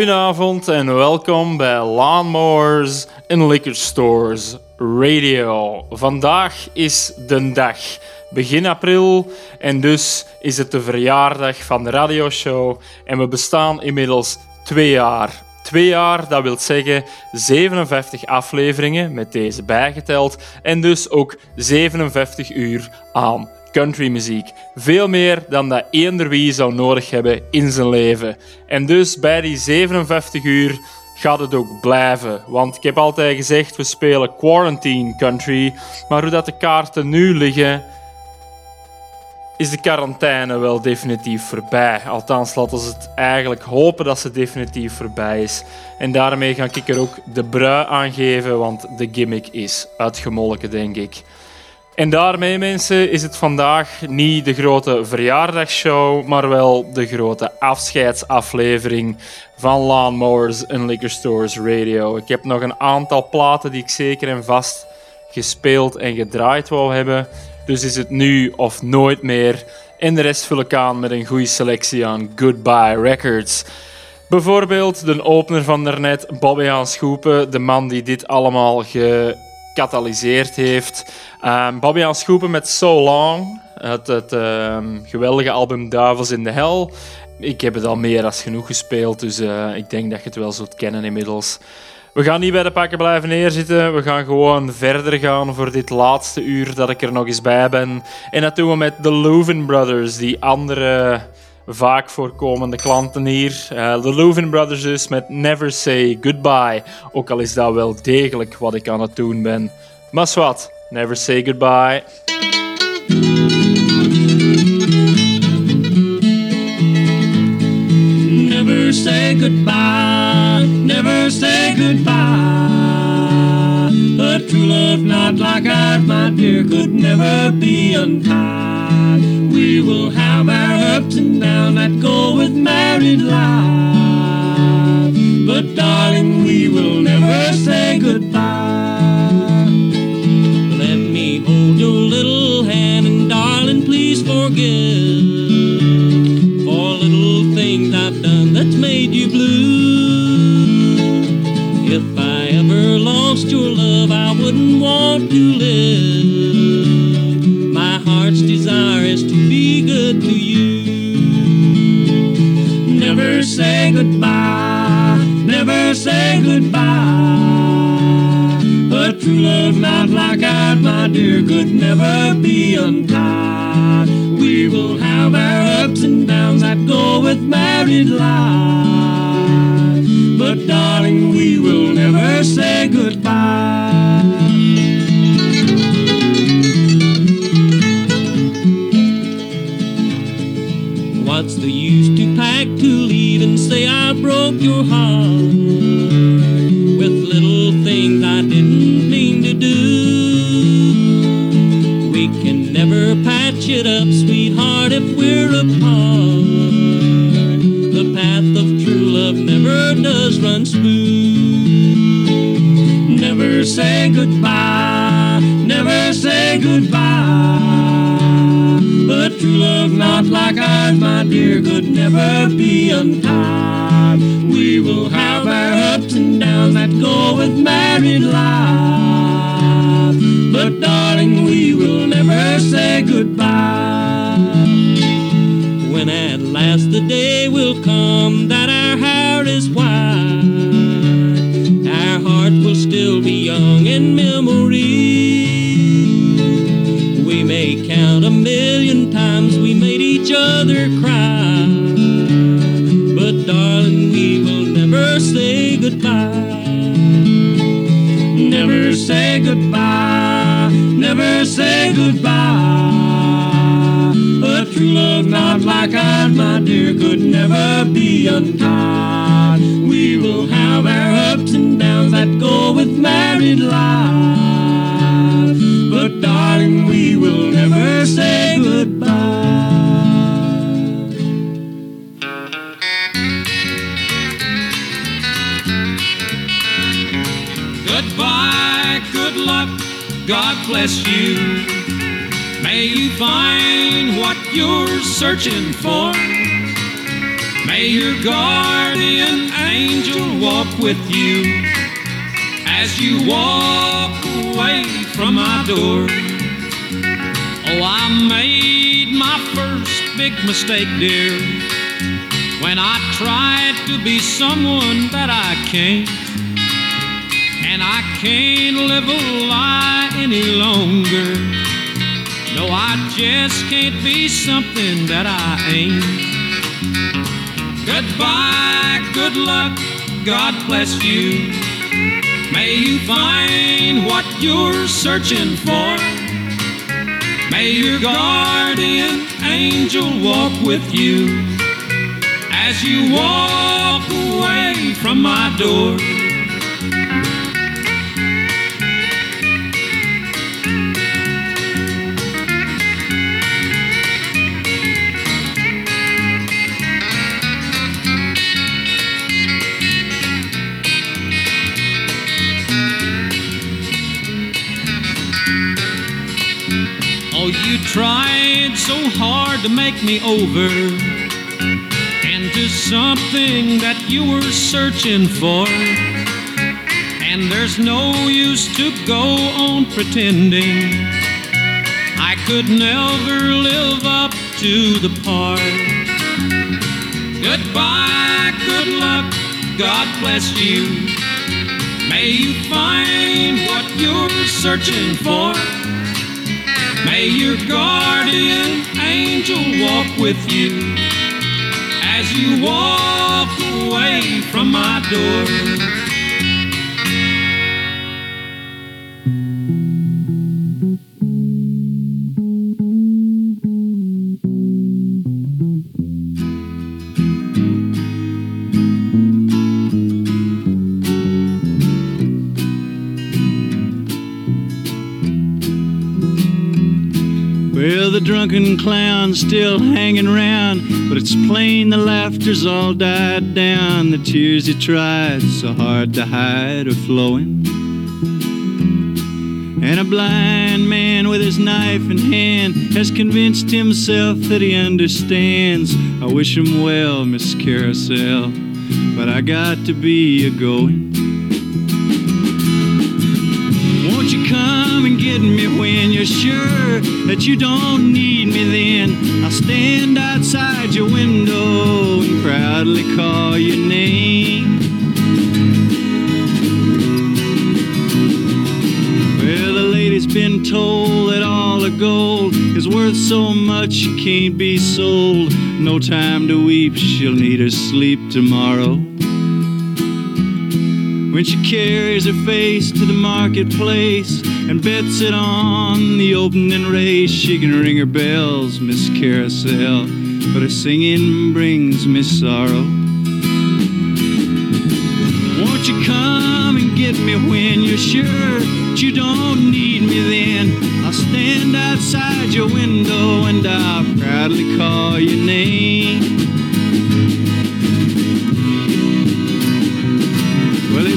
Goedenavond en welkom bij Lawnmowers in Liquor Stores Radio. Vandaag is de dag, begin april, en dus is het de verjaardag van de radioshow. En we bestaan inmiddels twee jaar. Twee jaar, dat wil zeggen 57 afleveringen met deze bijgeteld, en dus ook 57 uur aan countrymuziek. Veel meer dan dat eender wie zou nodig hebben in zijn leven. En dus bij die 57 uur gaat het ook blijven. Want ik heb altijd gezegd, we spelen quarantine country. Maar hoe dat de kaarten nu liggen, is de quarantaine wel definitief voorbij. Althans, laten we het eigenlijk hopen dat ze definitief voorbij is. En daarmee ga ik er ook de brui aan geven, want de gimmick is uitgemolken, denk ik. En daarmee, mensen, is het vandaag niet de grote verjaardagsshow, maar wel de grote afscheidsaflevering van Lawnmowers en Liquor Stores Radio. Ik heb nog een aantal platen die ik zeker en vast gespeeld en gedraaid wou hebben. Dus is het nu of nooit meer. En de rest vul ik aan met een goede selectie aan Goodbye Records. Bijvoorbeeld de opener van daarnet, Bobby Hans Schoepen, de man die dit allemaal gecatalyseerd heeft. Um, Bobby aan Schoepen met So Long, het, het ehm, geweldige album Duivels in de Hel. Ik heb het al meer dan genoeg gespeeld, dus uh, ik denk dat je het wel zult kennen inmiddels. We gaan niet bij de pakken blijven neerzitten. We gaan gewoon verder gaan voor dit laatste uur dat ik er nog eens bij ben. En dat doen we met de Leuven Brothers, die andere vaak voorkomende klanten hier. Uh, de Leuven Brothers dus met Never Say Goodbye. Ook al is dat wel degelijk wat ik aan het doen ben. Maar wat. Never say goodbye. Never say goodbye, never say goodbye. A true love not like ours, my dear, could never be untied. We will have our ups and downs that go with married life. Lost your love, I wouldn't want to live. My heart's desire is to be good to you. Never say goodbye, never say goodbye. A true love not like ours, my dear, could never be untied. We will have our ups and downs that go with married life. But darling, we will never say goodbye. What's the use to pack to leave and say I broke your heart with little things I didn't mean to do? We can never patch it up, sweetheart, if we're apart. Never does run smooth. Never say goodbye, never say goodbye. But true love not like ours, my dear, could never be untied. We will have our ups and downs that go with married life. But darling, we will never say goodbye. Goodbye. Never say goodbye. A true love not like ours, my dear, could never be untied. We will have our ups and downs that go with married life. But darling, we will never say goodbye. Bless you. May you find what you're searching for. May your guardian angel walk with you as you walk away from my door. Oh, I made my first big mistake, dear, when I tried to be someone that I can't. Can't live a lie any longer. No, I just can't be something that I ain't. Goodbye, good luck, God bless you. May you find what you're searching for. May your guardian angel walk with you as you walk away from my door. Tried so hard to make me over into something that you were searching for. And there's no use to go on pretending. I could never live up to the part. Goodbye, good luck, God bless you. May you find what you're searching for. May your guardian angel walk with you as you walk away from my door. Drunken clown's still hanging round, but it's plain the laughter's all died down. The tears he tried so hard to hide are flowing. And a blind man with his knife in hand has convinced himself that he understands. I wish him well, Miss Carousel, but I got to be a going. Won't you come and get me you're sure that you don't need me then? I'll stand outside your window and proudly call your name. Well, the lady's been told that all the gold is worth so much it can't be sold. No time to weep, she'll need her sleep tomorrow. When she carries her face to the marketplace and bets it on the opening race, she can ring her bells, Miss Carousel, but her singing brings me sorrow. Won't you come and get me when you're sure that you don't need me then? I'll stand outside your window and I'll proudly call your name.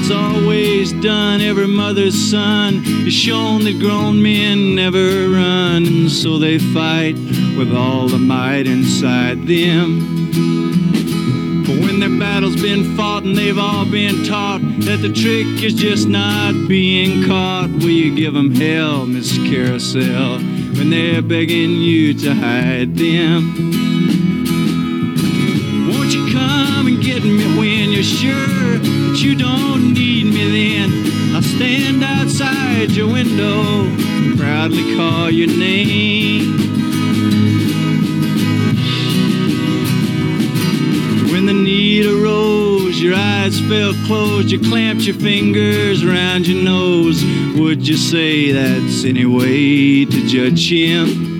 It's always done, every mother's son is shown that grown men never run, and so they fight with all the might inside them. But when their battle's been fought and they've all been taught that the trick is just not being caught, will you give 'em hell, Miss Carousel, when they're begging you to hide them? Won't you come and get me when you're sure that you don't need me then, I'll stand outside your window and proudly call your name. When the need arose, your eyes fell closed, you clamped your fingers around your nose. Would you say that's any way to judge him?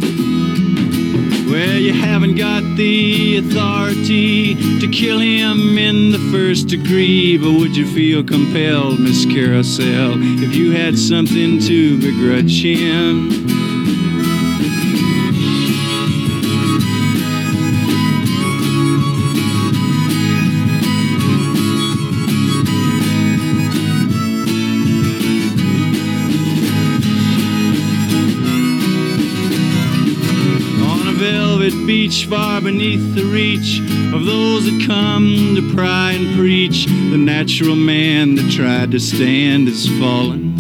Well, you haven't got the authority to kill him in the first degree, but would you feel compelled, Miss Carousel, if you had something to begrudge him? Beach far beneath the reach of those that come to pry and preach. The natural man that tried to stand is fallen.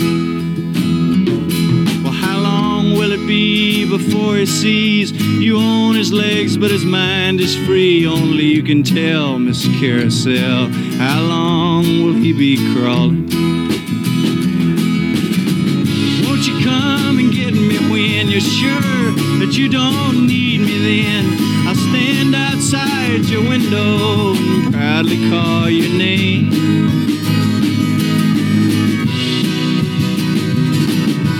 Well, how long will it be before he sees you own his legs, but his mind is free? Only you can tell, Miss Carousel, how long will he be crawling? Won't you come and get me when you're sure that you don't need me then? Outside your window and proudly call your name.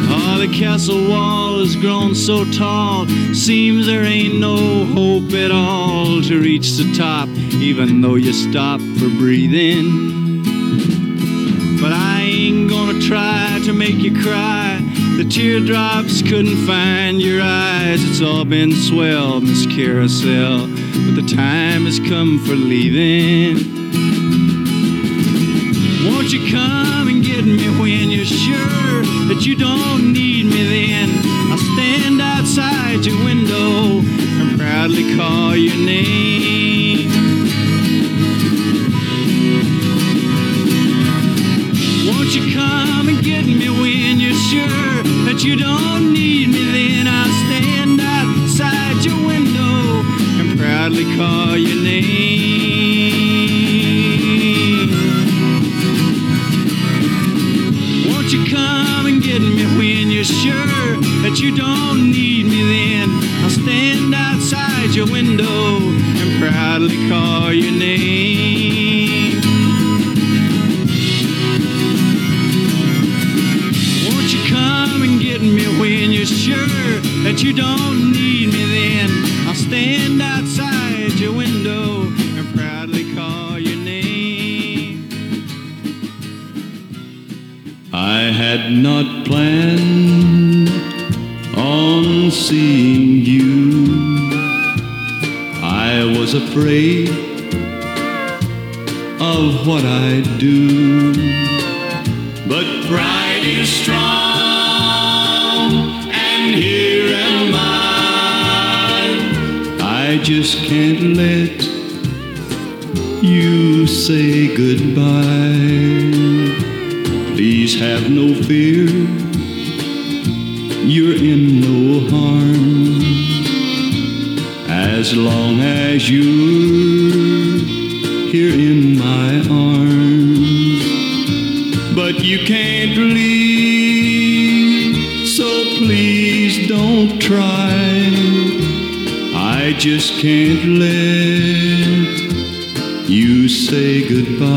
Oh, the castle wall has grown so tall, seems there ain't no hope at all to reach the top, even though you stop for breathing. But I ain't gonna try to make you cry. The teardrops couldn't find your eyes. It's all been swell, Miss Carousel, the time has come for leaving. Won't you come and get me when you're sure that you don't need me then? I'll stand outside your window and proudly call your name. Was afraid of what I'd do. But pride is strong. And here am I. I just can't let you say goodbye. Please have no fear, you're in no harm. As long as you're here in my arms. But you can't leave, so please don't try I just can't let you say goodbye.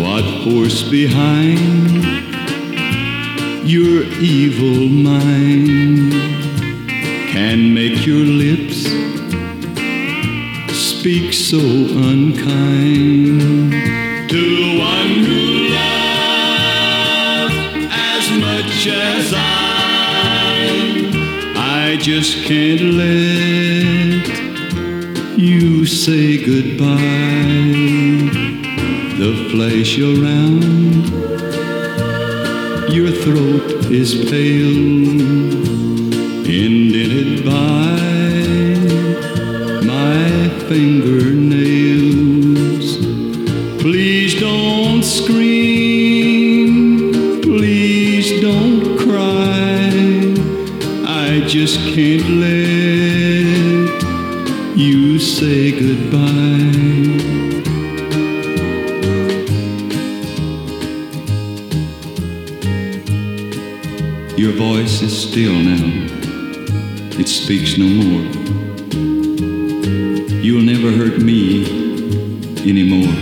What force behind your evil mind can make your lips speak so unkind to one who loves as much as I? I just can't let you say goodbye. The flesh around your throat is pale, speaks no more. You'll never hurt me anymore.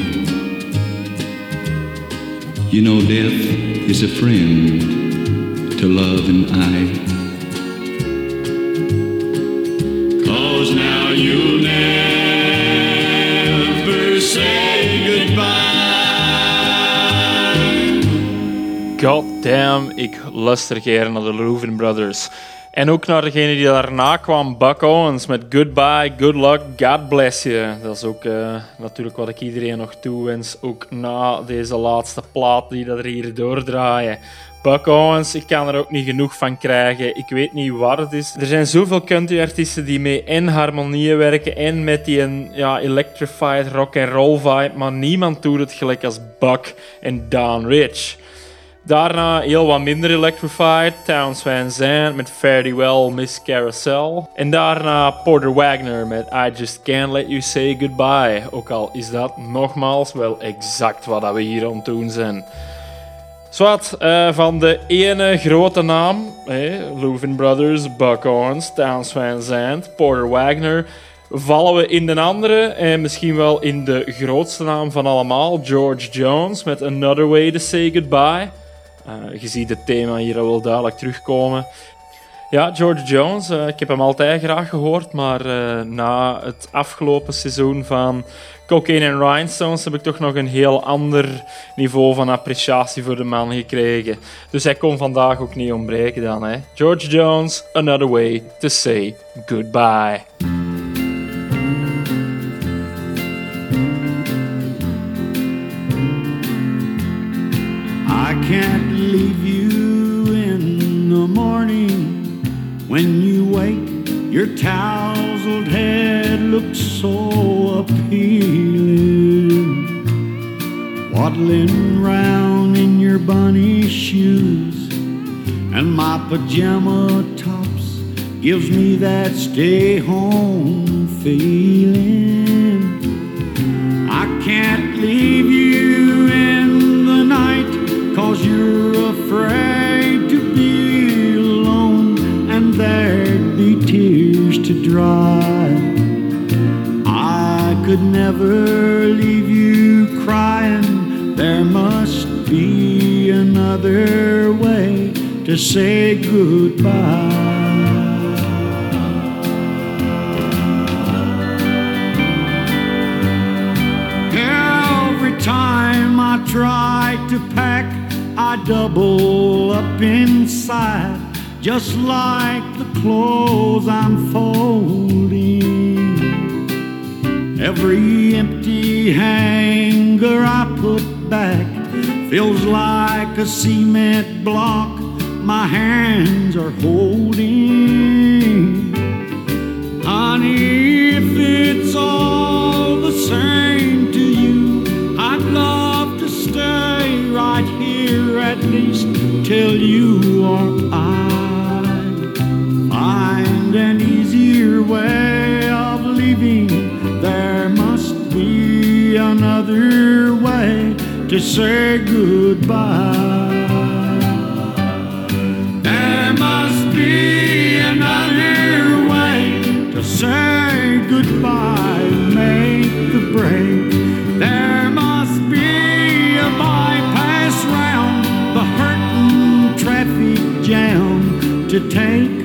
You know, death is a friend to love and I. Cause now you'll never say goodbye. God damn, ik luister gerne naar de Louvin Brothers. En ook naar degene die daarna kwam, Buck Owens met Goodbye, Good Luck, God Bless You. Dat is ook uh, natuurlijk wat ik iedereen nog toewens, ook na deze laatste plaat die dat er hier doordraaien. Buck Owens, ik kan er ook niet genoeg van krijgen. Ik weet niet waar het is. Er zijn zoveel country-artiesten die mee en harmonieën werken en met die ja, electrified rock and roll vibe, maar niemand doet het gelijk als Buck en Don Rich. Daarna heel wat minder electrified, Towns Van Zandt met Fairly Well Miss Carousel. En daarna Porter Wagner met I Just Can't Let You Say Goodbye. Ook al is dat nogmaals wel exact wat we hier aan het doen zijn. Zwat, uh, van de ene grote naam, hey, Louvin Brothers, Buck Owens, Towns Van Zandt, Porter Wagner, vallen we in de andere en misschien wel in de grootste naam van allemaal, George Jones met Another Way to Say Goodbye. Uh, je ziet het thema hier wel duidelijk terugkomen. Ja, George Jones, uh, ik heb hem altijd graag gehoord, maar uh, na het afgelopen seizoen van Cocaine and Rhinestones heb ik toch nog een heel ander niveau van appreciatie voor de man gekregen. Dus hij kon vandaag ook niet ontbreken dan. Hè. George Jones, Another Way to Say Goodbye. I can't when you wake. Your tousled head looks so appealing. Waddling round in your bunny shoes and my pajama tops gives me that stay home feeling. I can't leave you in the night cause you're afraid dry. I could never leave you crying. There must be another way to say goodbye. Try to pack, I double up inside, just like the clothes I'm folding. Every empty hanger I put back feels like a cement block my hands are holding. Honey, if it's all the same to you, I'd love to stay right here at least till you or way of leaving. There must be another way to say goodbye. There must be another way to say goodbye, make the break. There must be a bypass round the hurting traffic jam to take.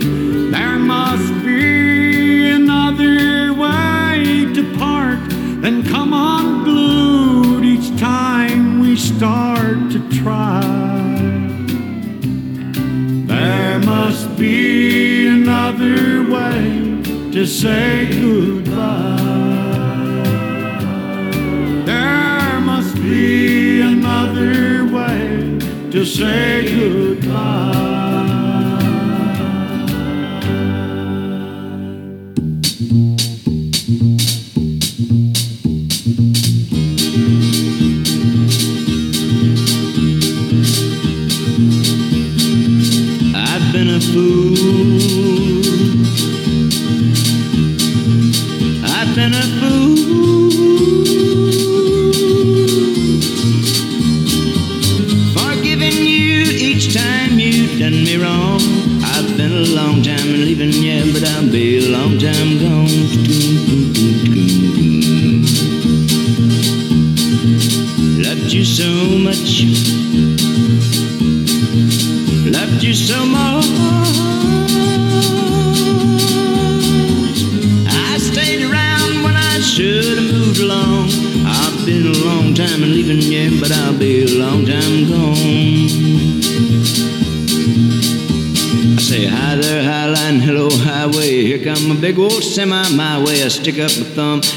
To say goodbye. There must be another way to say goodbye.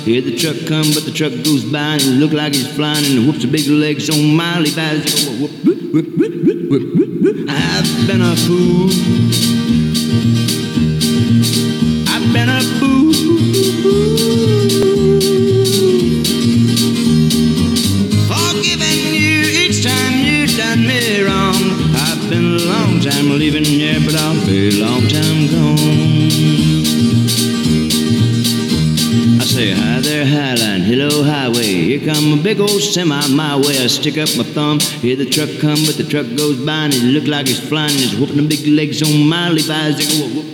Hear the truck come, but the truck goes by and it look like it's flying and whoops the big legs on mildly fast. I've been a fool. semi my way. I stick up my thumb, hear the truck come, but the truck goes by and it look like it's flying. It's whooping the big legs on my Levi's. They go,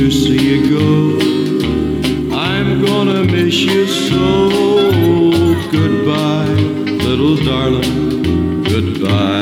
to see you go. I'm gonna miss you so. Goodbye, little darling. Goodbye.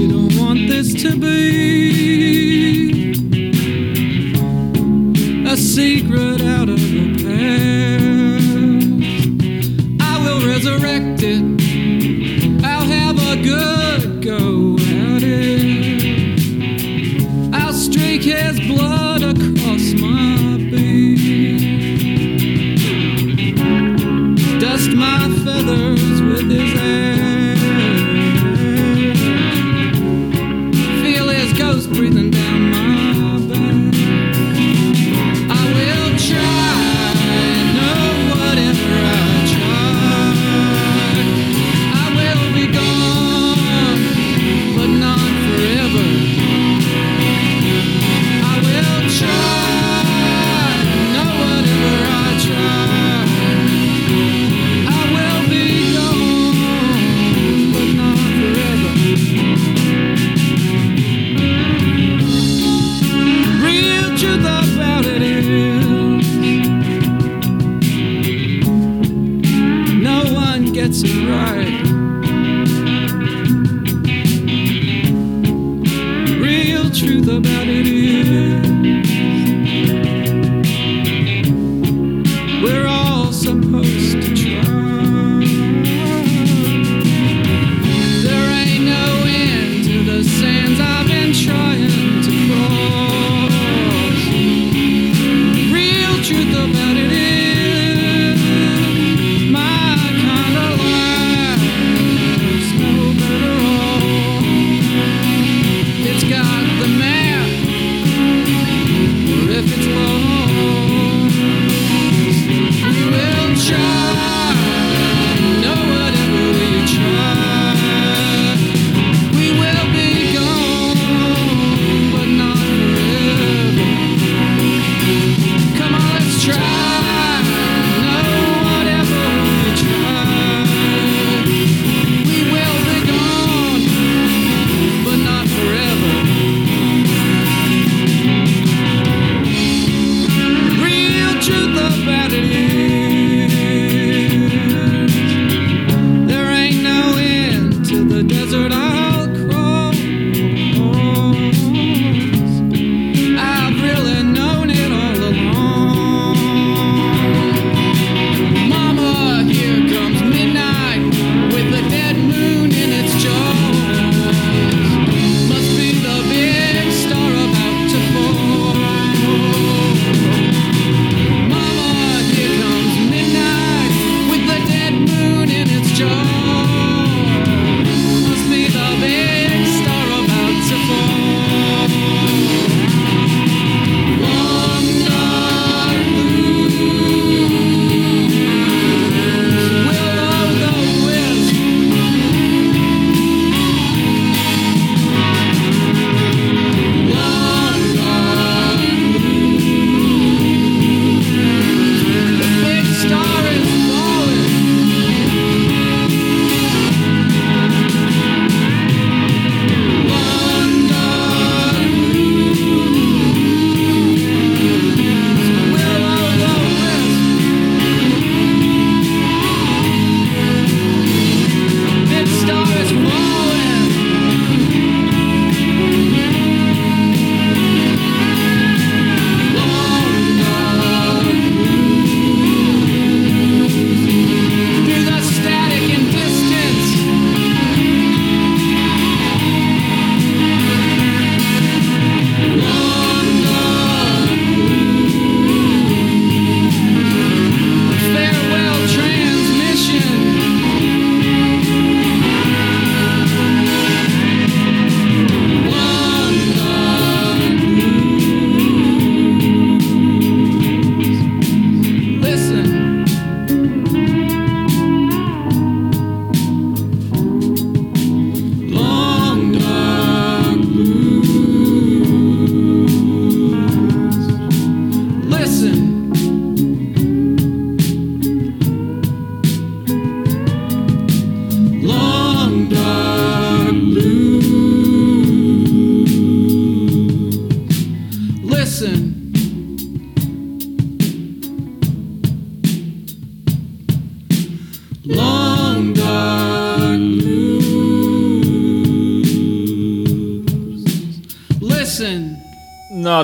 you don't want this to be a secret out of the past. I will resurrect it. I'll have a good go at it. I'll streak his blood across my beard, dust my feathers.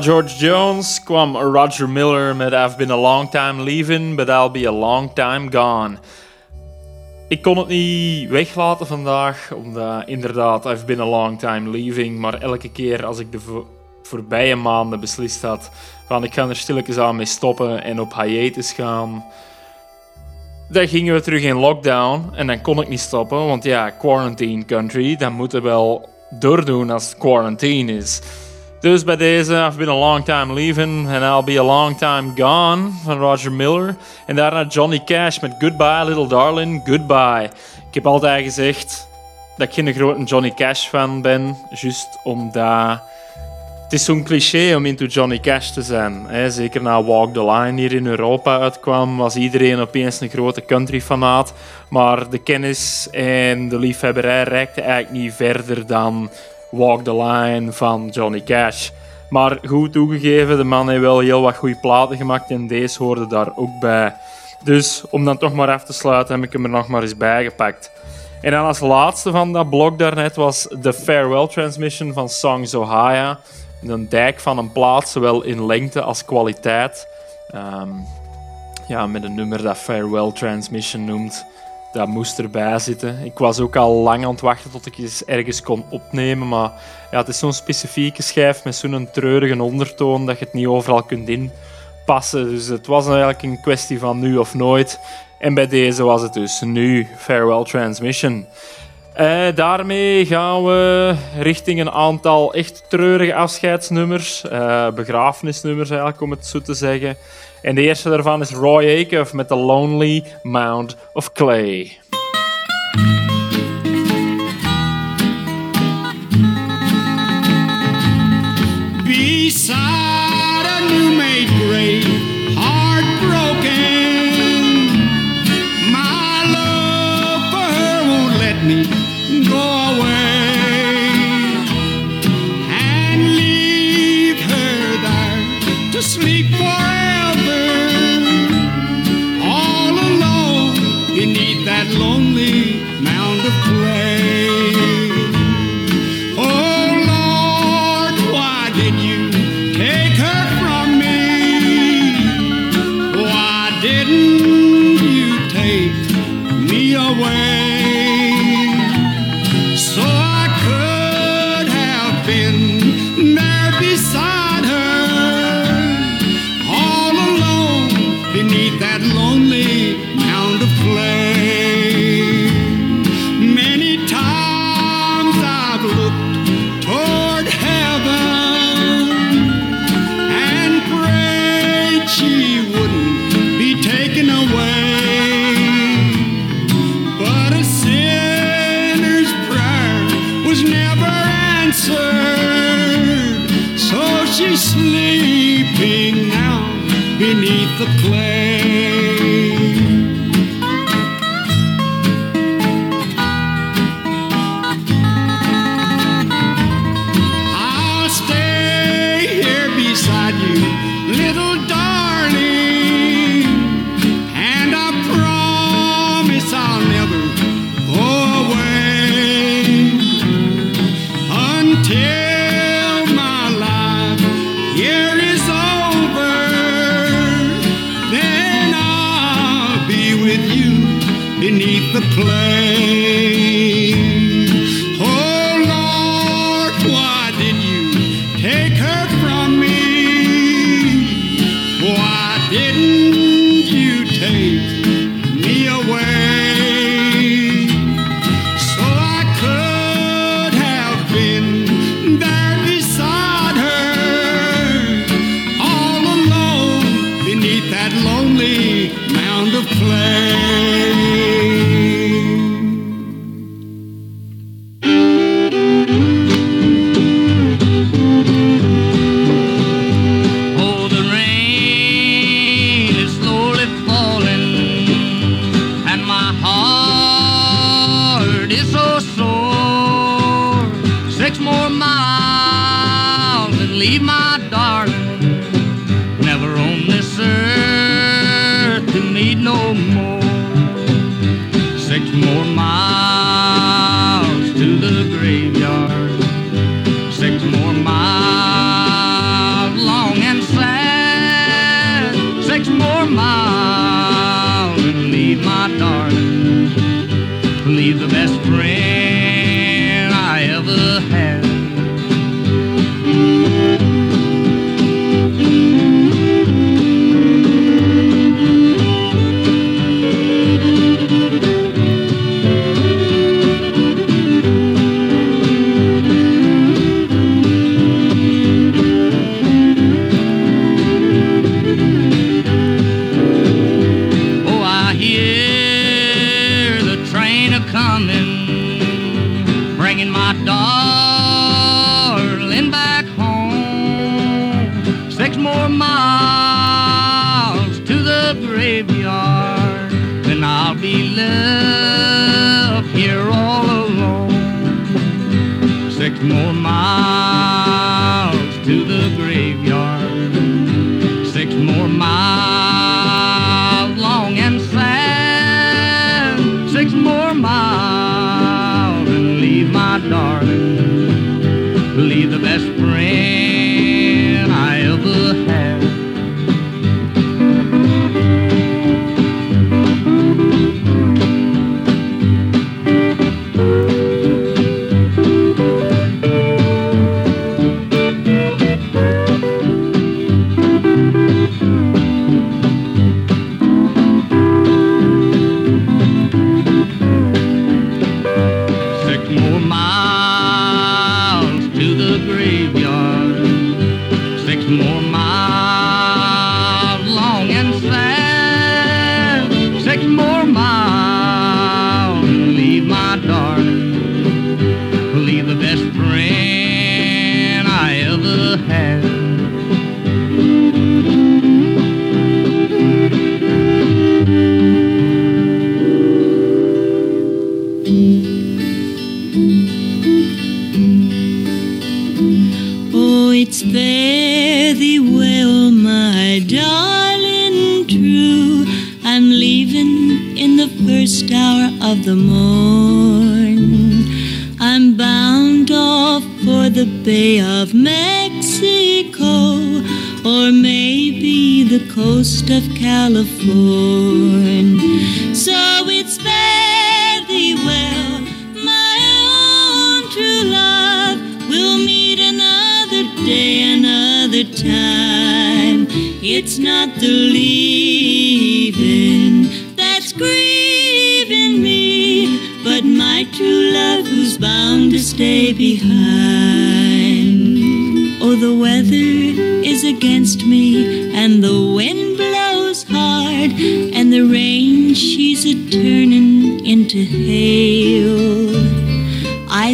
George Jones kwam Roger Miller met I've been a long time leaving, but I'll be a long time gone. Ik kon het niet weglaten vandaag, omdat inderdaad I've been a long time leaving, maar elke keer als ik de vo- voorbije maanden beslist had van ik ga er stilletjes aan mee stoppen en op hiatus gaan, dan gingen we terug in lockdown en dan kon ik niet stoppen, want ja, quarantine country, dan moeten we wel doordoen als het quarantine is. Dus bij deze, I've been a long time leaving and I'll be a long time gone van Roger Miller. En daarna Johnny Cash met Goodbye Little Darling, Goodbye. Ik heb altijd gezegd dat ik geen grote Johnny Cash fan ben, juist omdat het is zo'n cliché om into Johnny Cash te zijn. Zeker na Walk the Line hier in Europa uitkwam, was iedereen opeens een grote country-fanaat. Maar de kennis en de liefhebberij reikte eigenlijk niet verder dan Walk the Line van Johnny Cash. Maar goed toegegeven, de man heeft wel heel wat goede platen gemaakt en deze hoorde daar ook bij. Dus om dan toch maar af te sluiten, heb ik hem er nog maar eens bij gepakt. En dan als laatste van dat blok daarnet was de Farewell Transmission van Songs Ohio. Een dijk van een plaat, zowel in lengte als kwaliteit. Ehm, ja, met een nummer dat Farewell Transmission noemt. Dat moest erbij zitten. Ik was ook al lang aan het wachten tot ik eens ergens kon opnemen. Maar ja, het is zo'n specifieke schijf met zo'n treurige ondertoon dat je het niet overal kunt inpassen. Dus het was eigenlijk een kwestie van nu of nooit. En bij deze was het dus nu Farewell Transmission. Eh, daarmee gaan we richting een aantal echt treurige afscheidsnummers. eh, begrafenisnummers eigenlijk, om het zo te zeggen. En de eerste daarvan is Roy Acuff met The Lonely Mound of Clay. She's sleeping now beneath the clay. More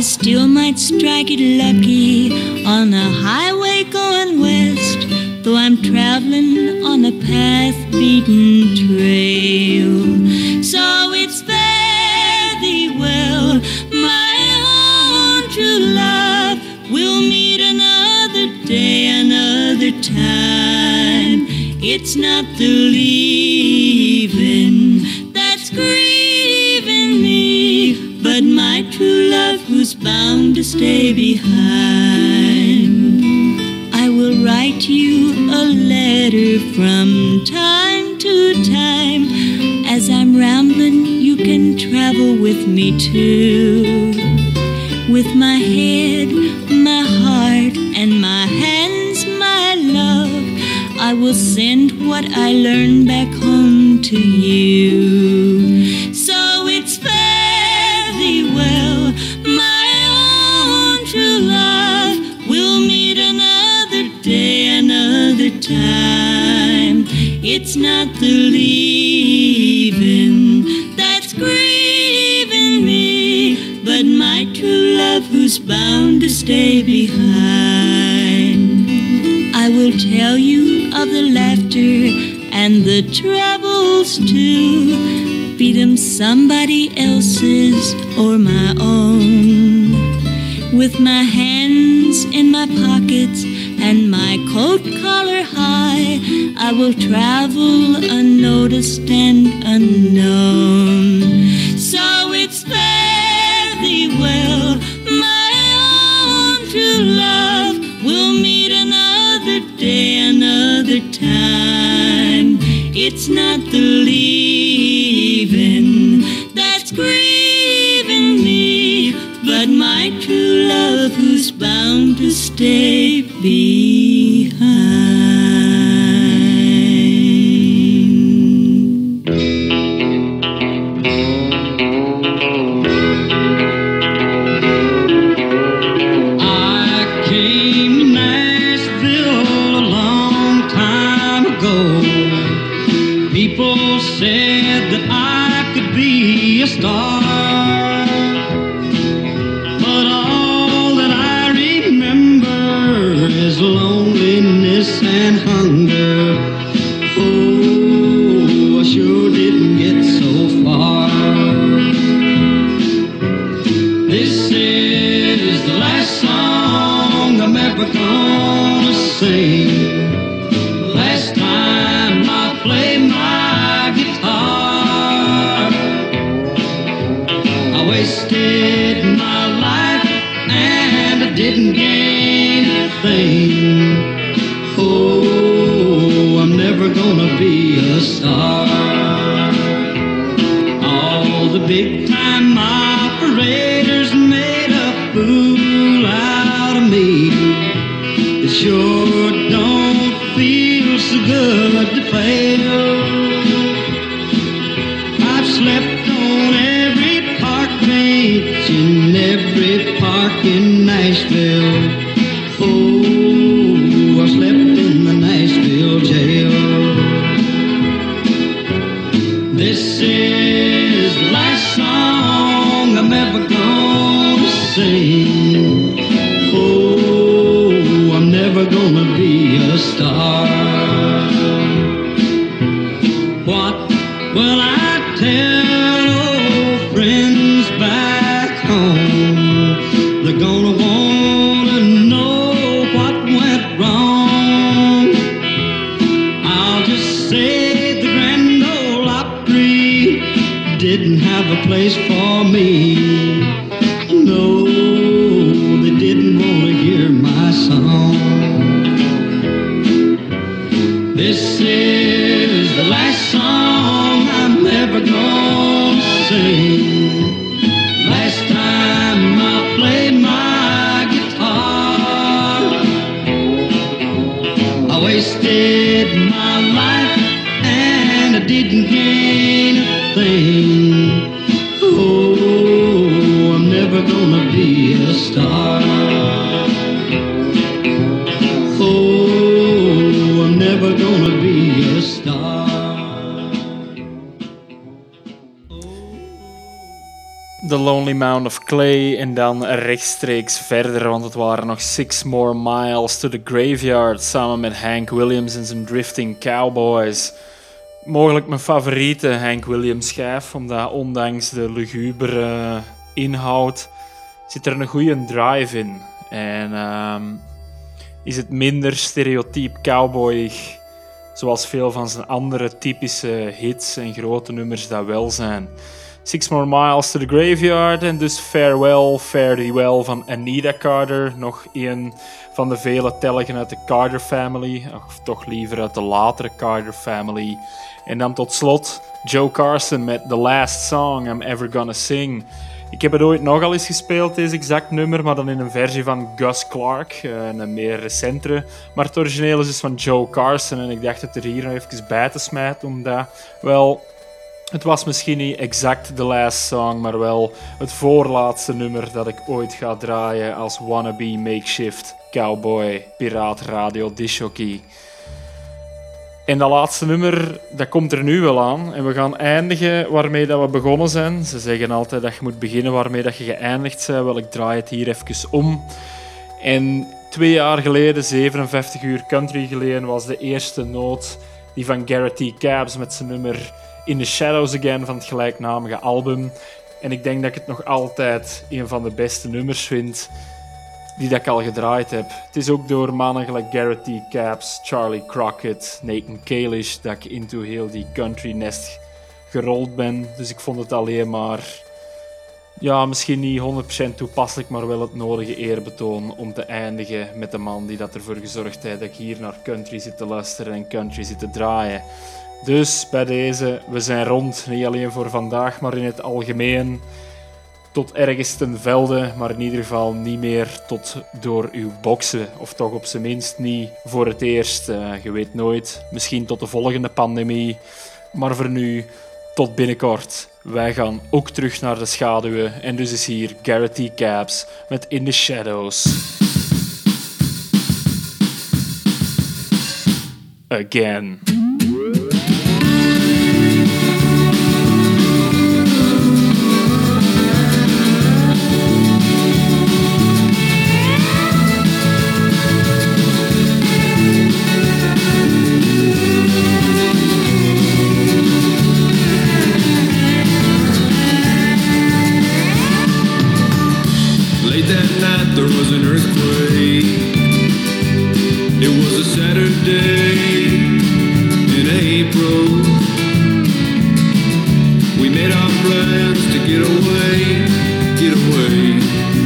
still might strike it lucky on a highway going west, though I'm traveling on a path beaten trail. So it's fare thee well, my own true love. We'll meet another day, another time. It's not the leaving bound to stay behind. I will write you a letter from time to time. As I'm rambling, you can travel with me too. With my head, my heart, and my hands, my love, I will send what I learned back home to you. To stay behind. I will tell you of the laughter and the troubles too, be them somebody else's or my own. With my hands in my pockets and my coat collar high, I will travel unnoticed It's not the good to fail. I've slept on every park bench in every park in Nashville. En dan rechtstreeks verder, want het waren nog Six More Miles to the Graveyard samen met Hank Williams en zijn Drifting Cowboys. Mogelijk mijn favoriete Hank Williams schijf, omdat ondanks de lugubere inhoud zit er een goede drive in. En ehm, is het minder stereotyp cowboyig, zoals veel van zijn andere typische hits en grote nummers dat wel zijn. Six More Miles to the Graveyard en dus Farewell, Fare Thee Well van Anita Carter. Nog een van de vele telgen uit de Carter Family, of toch liever uit de latere Carter Family. En dan tot slot Joe Carson met The Last Song I'm Ever Gonna Sing. Ik heb het ooit nogal eens gespeeld, deze exact nummer, maar dan in een versie van Gus Clark, eh, een meer recentere. Maar het origineel is dus van Joe Carson en ik dacht het er hier nog even bij te smijten, omdat, wel, het was misschien niet exact de last song, maar wel het voorlaatste nummer dat ik ooit ga draaien als wannabe makeshift cowboy piraat radio disjockey. En dat laatste nummer, dat komt er nu wel aan. En we gaan eindigen waarmee dat we begonnen zijn. Ze zeggen altijd dat je moet beginnen waarmee dat je geëindigd bent. Wel, ik draai het hier even om. En twee jaar geleden, 57 uur country geleden, was de eerste noot die van Garrett T. Cabs met zijn nummer In the Shadows Again van het gelijknamige album. En ik denk dat ik het nog altijd een van de beste nummers vind die dat ik al gedraaid heb. Het is ook door mannen gelijk Garrett T. Capps, Charlie Crockett, Nathan Kalish dat ik into heel die country nest gerold ben. Dus ik vond het alleen maar, ja, misschien niet 100% toepasselijk, maar wel het nodige eerbetoon om te eindigen met de man die dat ervoor gezorgd heeft dat ik hier naar country zit te luisteren en country zit te draaien. Dus bij deze, we zijn rond, niet alleen voor vandaag, maar in het algemeen tot ergens ten velde, maar in ieder geval niet meer tot door uw boksen. Of toch op zijn minst niet voor het eerst. Uh, je weet nooit, misschien tot de volgende pandemie. Maar voor nu, tot binnenkort. Wij gaan ook terug naar de schaduwen. En dus is hier Garrett T. Cabs met In the Shadows. Again. was an earthquake. It was a Saturday in April. We made our plans to get away, get away.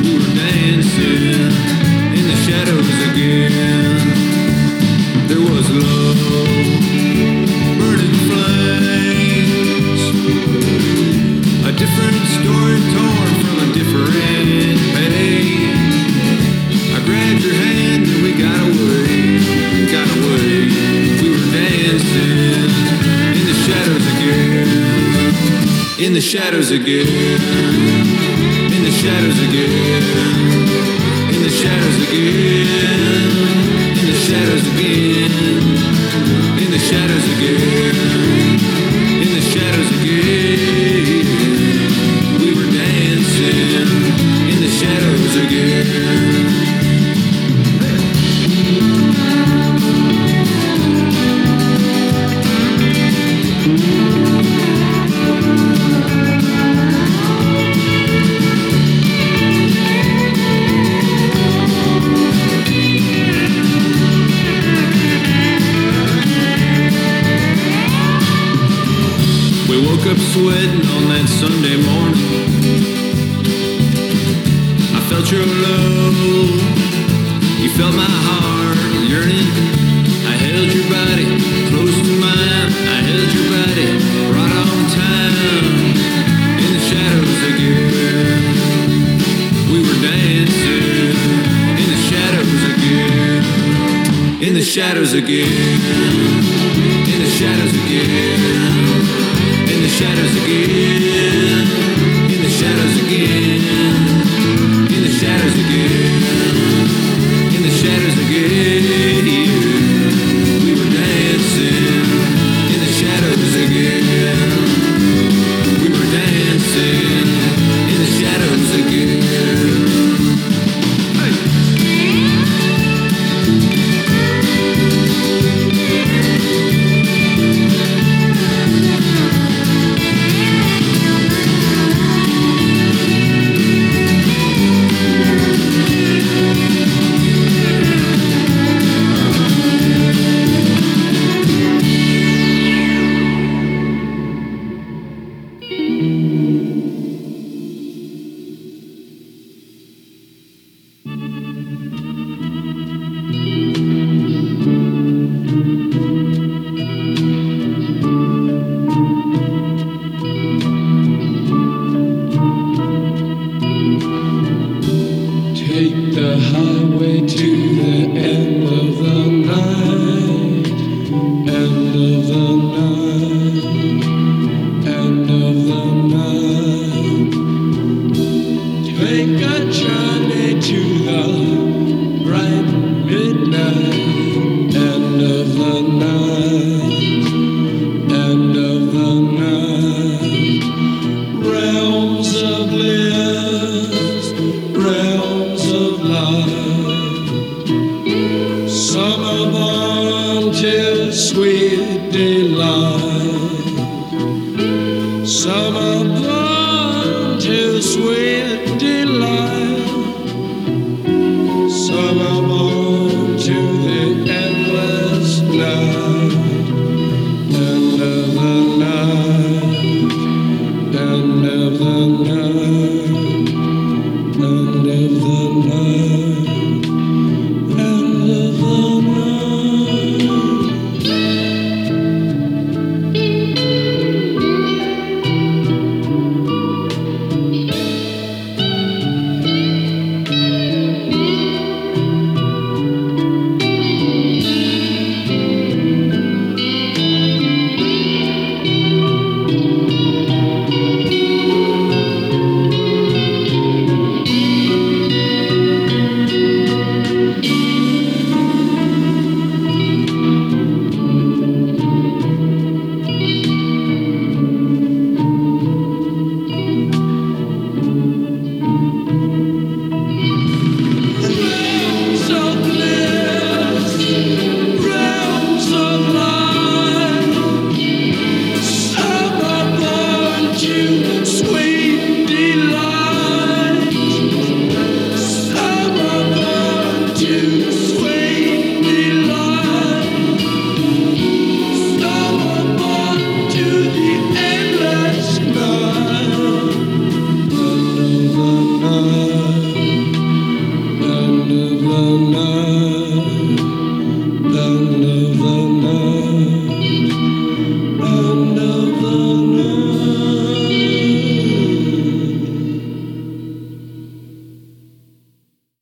We were dancing in the shadows again. There was love, burning flames. A different story torn from a different page grabbed your hand and we got away, got away. We were dancing in the shadows again, in the shadows again, in the shadows again, in the shadows again, in the shadows again, in the shadows again, in the shadows again.